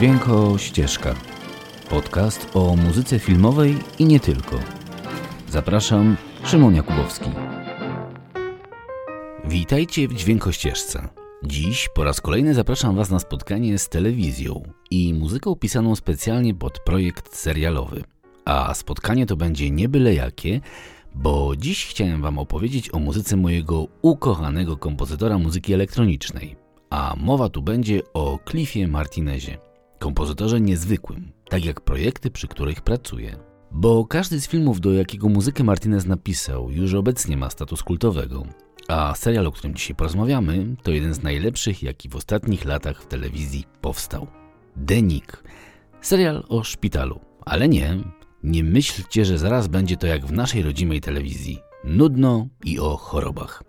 Dźwięko Ścieżka. Podcast o muzyce filmowej i nie tylko. Zapraszam, Szymon Jakubowski. Witajcie w Dźwięko Ścieżce. Dziś po raz kolejny zapraszam Was na spotkanie z telewizją i muzyką pisaną specjalnie pod projekt serialowy. A spotkanie to będzie nie byle jakie, bo dziś chciałem Wam opowiedzieć o muzyce mojego ukochanego kompozytora muzyki elektronicznej. A mowa tu będzie o Cliffie Martinezie, kompozytorze niezwykłym, tak jak projekty, przy których pracuję. Bo każdy z filmów, do jakiego muzykę Martinez napisał, już obecnie ma status kultowego. A serial, o którym dzisiaj porozmawiamy, to jeden z najlepszych, jaki w ostatnich latach w telewizji powstał. Denik. Serial o szpitalu. Ale nie, nie myślcie, że zaraz będzie to jak w naszej rodzimej telewizji. Nudno i o chorobach.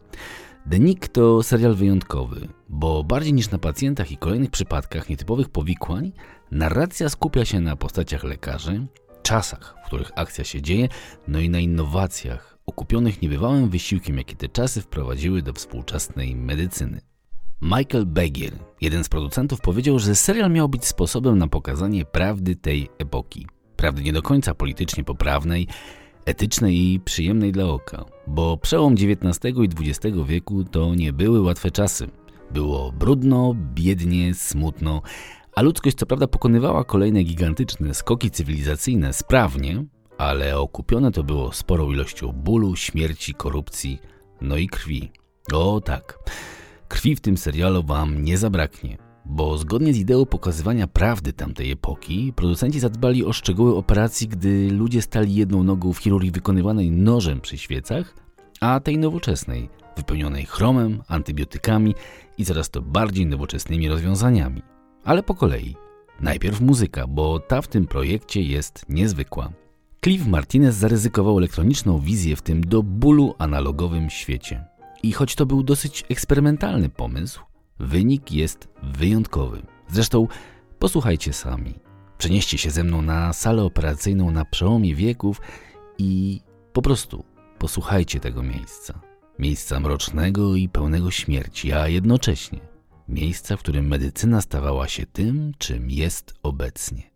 Denik to serial wyjątkowy, bo bardziej niż na pacjentach i kolejnych przypadkach nietypowych powikłań, narracja skupia się na postaciach lekarzy, czasach, w których akcja się dzieje, no i na innowacjach, okupionych niebywałym wysiłkiem, jakie te czasy wprowadziły do współczesnej medycyny. Michael Begier, jeden z producentów, powiedział, że serial miał być sposobem na pokazanie prawdy tej epoki. Prawdy nie do końca politycznie poprawnej, etycznej i przyjemnej dla oka, bo przełom XIX i XX wieku to nie były łatwe czasy. Było brudno, biednie, smutno, a ludzkość co prawda pokonywała kolejne gigantyczne skoki cywilizacyjne sprawnie, ale okupione to było sporą ilością bólu, śmierci, korupcji, no i krwi. O tak, krwi w tym serialu wam nie zabraknie bo zgodnie z ideą pokazywania prawdy tamtej epoki, producenci zadbali o szczegóły operacji, gdy ludzie stali jedną nogą w chirurgii wykonywanej nożem przy świecach, a tej nowoczesnej, wypełnionej chromem, antybiotykami i coraz to bardziej nowoczesnymi rozwiązaniami. Ale po kolei. Najpierw muzyka, bo ta w tym projekcie jest niezwykła. Cliff Martinez zaryzykował elektroniczną wizję w tym do bólu analogowym świecie. I choć to był dosyć eksperymentalny pomysł, Wynik jest wyjątkowy. Zresztą posłuchajcie sami. Przenieście się ze mną na salę operacyjną na przełomie wieków i po prostu posłuchajcie tego miejsca. Miejsca mrocznego i pełnego śmierci, a jednocześnie miejsca, w którym medycyna stawała się tym, czym jest obecnie.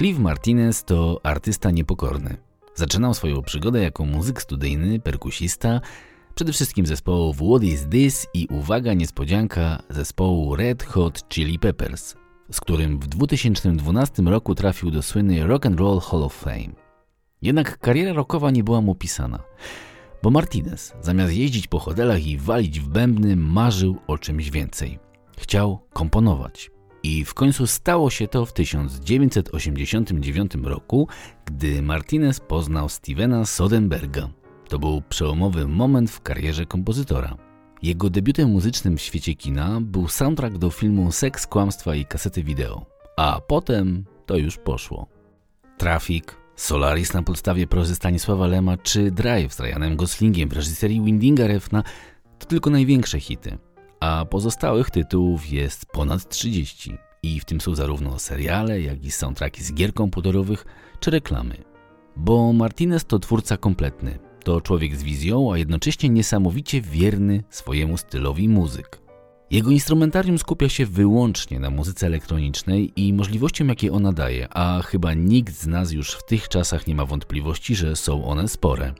Cliff Martinez to artysta niepokorny. Zaczynał swoją przygodę jako muzyk studyjny, perkusista, Przede wszystkim zespołów What Is This i uwaga niespodzianka zespołu Red Hot Chili Peppers, z którym w 2012 roku trafił do słynnej Rock and Roll Hall of Fame. Jednak kariera rockowa nie była mu pisana, bo Martinez zamiast jeździć po hotelach i walić w bębny marzył o czymś więcej. Chciał komponować. I w końcu stało się to w 1989 roku, gdy Martinez poznał Stevena Soderberga. To był przełomowy moment w karierze kompozytora. Jego debiutem muzycznym w świecie kina był soundtrack do filmu Seks, Kłamstwa i kasety wideo. A potem to już poszło. Trafik, Solaris na podstawie prozy Stanisława Lema czy Drive z Ryanem Goslingiem w reżyserii Windinga Refna to tylko największe hity a pozostałych tytułów jest ponad 30 i w tym są zarówno seriale, jak i soundtracki z gier komputerowych czy reklamy. Bo Martinez to twórca kompletny, to człowiek z wizją, a jednocześnie niesamowicie wierny swojemu stylowi muzyk. Jego instrumentarium skupia się wyłącznie na muzyce elektronicznej i możliwościom, jakie ona daje, a chyba nikt z nas już w tych czasach nie ma wątpliwości, że są one spore.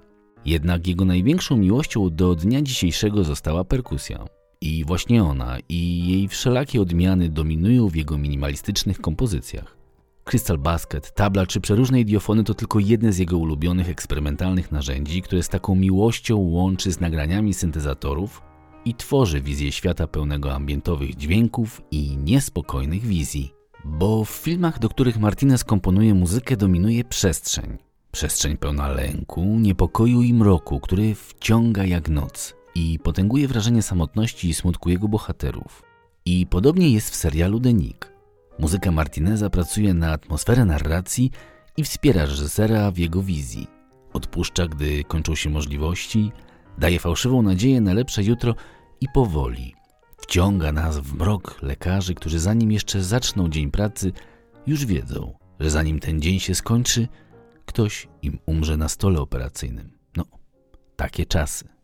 Jednak jego największą miłością do dnia dzisiejszego została perkusja. I właśnie ona i jej wszelakie odmiany dominują w jego minimalistycznych kompozycjach. Crystal Basket, tabla czy przeróżne idiofony to tylko jedne z jego ulubionych eksperymentalnych narzędzi, które z taką miłością łączy z nagraniami syntezatorów i tworzy wizję świata pełnego ambientowych dźwięków i niespokojnych wizji. Bo w filmach, do których Martinez komponuje muzykę, dominuje przestrzeń. Przestrzeń pełna lęku, niepokoju i mroku, który wciąga jak noc i potęguje wrażenie samotności i smutku jego bohaterów. I podobnie jest w serialu The Nick. Muzyka Martineza pracuje na atmosferę narracji i wspiera reżysera w jego wizji. Odpuszcza, gdy kończą się możliwości, daje fałszywą nadzieję na lepsze jutro i powoli wciąga nas w mrok lekarzy, którzy zanim jeszcze zaczną dzień pracy, już wiedzą, że zanim ten dzień się skończy, ktoś im umrze na stole operacyjnym. No, takie czasy.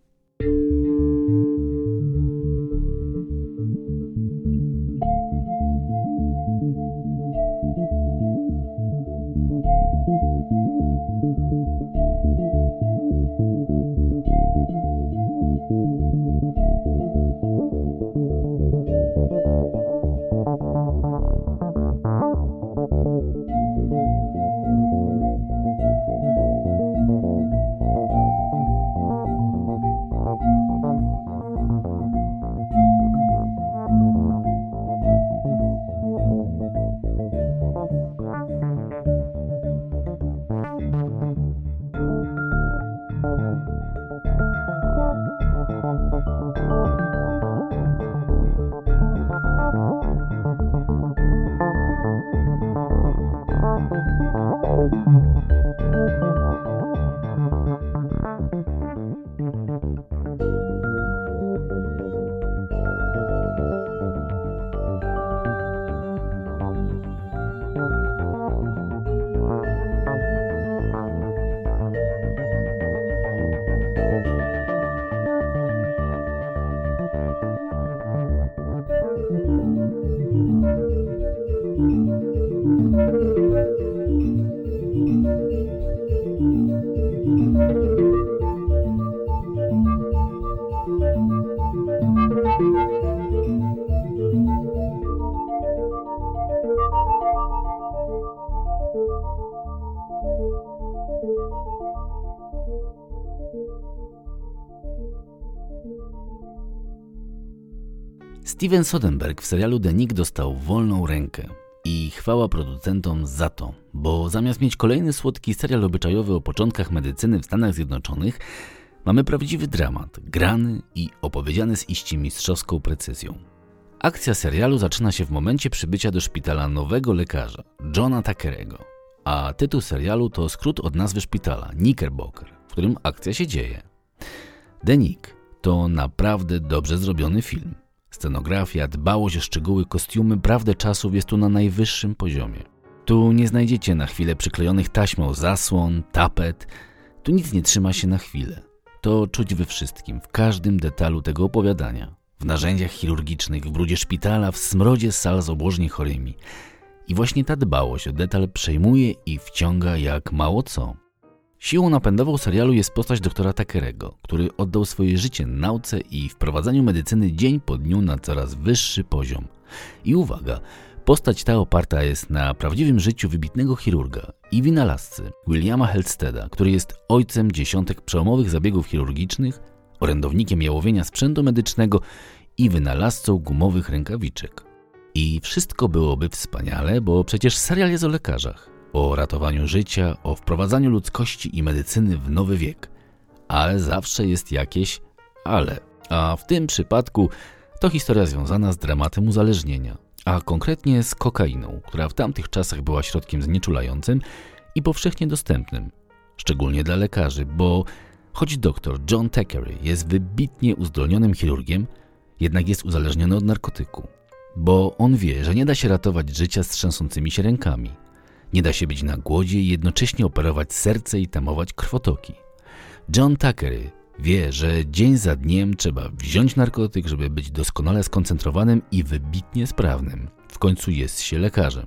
Steven Soderbergh w serialu The Nick dostał wolną rękę. I chwała producentom za to, bo zamiast mieć kolejny słodki serial obyczajowy o początkach medycyny w Stanach Zjednoczonych, mamy prawdziwy dramat, grany i opowiedziany z iście mistrzowską precyzją. Akcja serialu zaczyna się w momencie przybycia do szpitala nowego lekarza, Johna Tuckerego, a tytuł serialu to skrót od nazwy szpitala, Knickerbocker, w którym akcja się dzieje. The Nick to naprawdę dobrze zrobiony film. Scenografia, dbałość o szczegóły, kostiumy, prawdę czasów jest tu na najwyższym poziomie. Tu nie znajdziecie na chwilę przyklejonych taśmą zasłon, tapet. Tu nic nie trzyma się na chwilę. To czuć we wszystkim, w każdym detalu tego opowiadania. W narzędziach chirurgicznych, w brudzie szpitala, w smrodzie sal z obłożnie chorymi. I właśnie ta dbałość o detal przejmuje i wciąga jak mało co. Siłą napędową serialu jest postać doktora Takerego, który oddał swoje życie nauce i wprowadzaniu medycyny dzień po dniu na coraz wyższy poziom. I uwaga, postać ta oparta jest na prawdziwym życiu wybitnego chirurga i wynalazcy Williama Helsteda, który jest ojcem dziesiątek przełomowych zabiegów chirurgicznych, orędownikiem jałowienia sprzętu medycznego i wynalazcą gumowych rękawiczek. I wszystko byłoby wspaniale, bo przecież serial jest o lekarzach, o ratowaniu życia, o wprowadzaniu ludzkości i medycyny w nowy wiek. Ale zawsze jest jakieś ale. A w tym przypadku to historia związana z dramatem uzależnienia, a konkretnie z kokainą, która w tamtych czasach była środkiem znieczulającym i powszechnie dostępnym, szczególnie dla lekarzy, bo choć dr John Thackeray jest wybitnie uzdolnionym chirurgiem, jednak jest uzależniony od narkotyku, bo on wie, że nie da się ratować życia z trzęsącymi się rękami. Nie da się być na głodzie i jednocześnie operować serce i tamować krwotoki. John Thackeray wie, że dzień za dniem trzeba wziąć narkotyk, żeby być doskonale skoncentrowanym i wybitnie sprawnym. W końcu jest się lekarzem.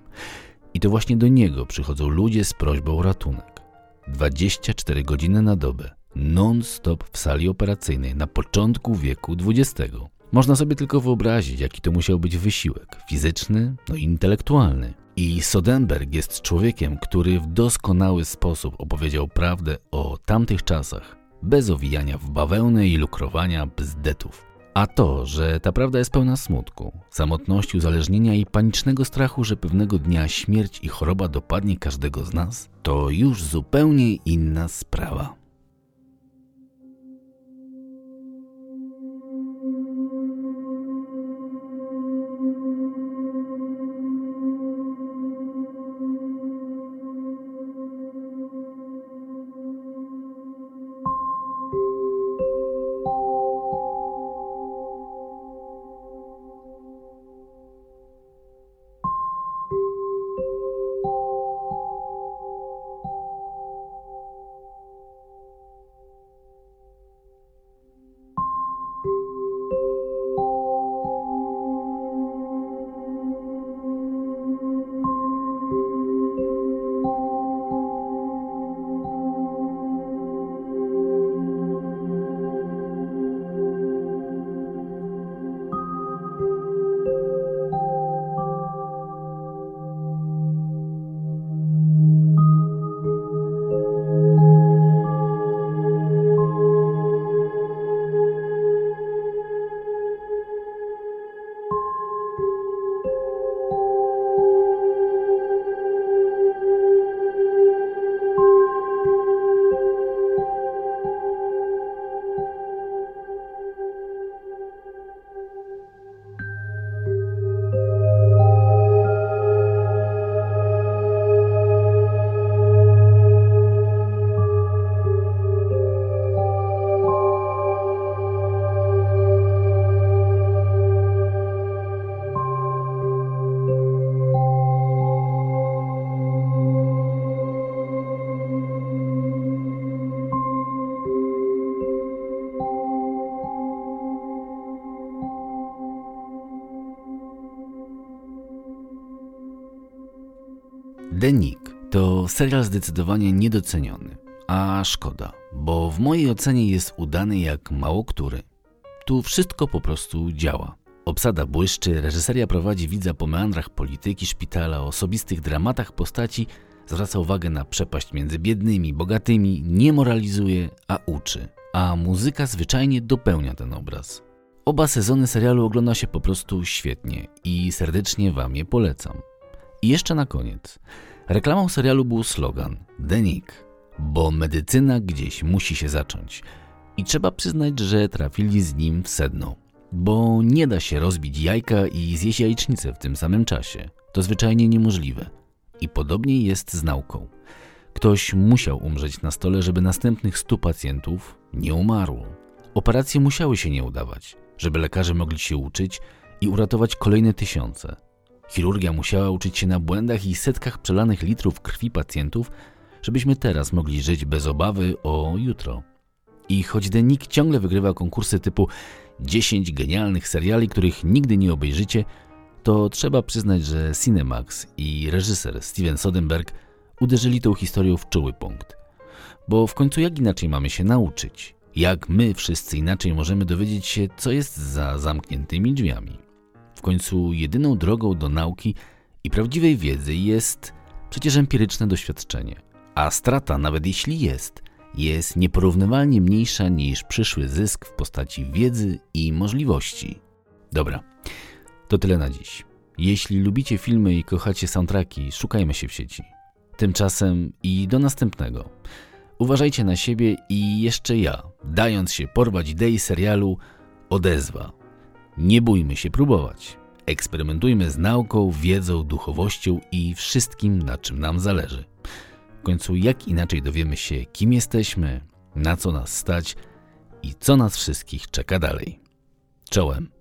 I to właśnie do niego przychodzą ludzie z prośbą o ratunek. 24 godziny na dobę, non-stop w sali operacyjnej na początku wieku XX. Można sobie tylko wyobrazić, jaki to musiał być wysiłek fizyczny, no i intelektualny. I Sodenberg jest człowiekiem, który w doskonały sposób opowiedział prawdę o tamtych czasach, bez owijania w bawełnę i lukrowania bzdetów. A to, że ta prawda jest pełna smutku, samotności, uzależnienia i panicznego strachu, że pewnego dnia śmierć i choroba dopadnie każdego z nas, to już zupełnie inna sprawa. Denik to serial zdecydowanie niedoceniony, a szkoda, bo w mojej ocenie jest udany jak mało który. Tu wszystko po prostu działa. Obsada błyszczy, reżyseria prowadzi widza po meandrach polityki szpitala, osobistych dramatach postaci, zwraca uwagę na przepaść między biednymi, bogatymi, nie moralizuje, a uczy. A muzyka zwyczajnie dopełnia ten obraz. Oba sezony serialu ogląda się po prostu świetnie i serdecznie Wam je polecam. I jeszcze na koniec. Reklamą serialu był slogan Denik, bo medycyna gdzieś musi się zacząć. I trzeba przyznać, że trafili z nim w sedno. Bo nie da się rozbić jajka i zjeść jajecznicę w tym samym czasie. To zwyczajnie niemożliwe. I podobnie jest z nauką. Ktoś musiał umrzeć na stole, żeby następnych stu pacjentów nie umarło. Operacje musiały się nie udawać, żeby lekarze mogli się uczyć i uratować kolejne tysiące. Chirurgia musiała uczyć się na błędach i setkach przelanych litrów krwi pacjentów, żebyśmy teraz mogli żyć bez obawy o jutro. I choć Denik ciągle wygrywa konkursy typu 10 genialnych seriali, których nigdy nie obejrzycie, to trzeba przyznać, że Cinemax i reżyser Steven Soderbergh uderzyli tą historią w czuły punkt. Bo w końcu jak inaczej mamy się nauczyć? Jak my wszyscy inaczej możemy dowiedzieć się, co jest za zamkniętymi drzwiami? W końcu jedyną drogą do nauki i prawdziwej wiedzy jest przecież empiryczne doświadczenie. A strata, nawet jeśli jest, jest nieporównywalnie mniejsza niż przyszły zysk w postaci wiedzy i możliwości. Dobra, to tyle na dziś. Jeśli lubicie filmy i kochacie soundtracki, szukajmy się w sieci. Tymczasem i do następnego. Uważajcie na siebie i jeszcze ja, dając się porwać idei serialu, odezwa. Nie bójmy się próbować. Eksperymentujmy z nauką, wiedzą, duchowością i wszystkim, na czym nam zależy. W końcu, jak inaczej dowiemy się, kim jesteśmy, na co nas stać i co nas wszystkich czeka dalej. Czołem.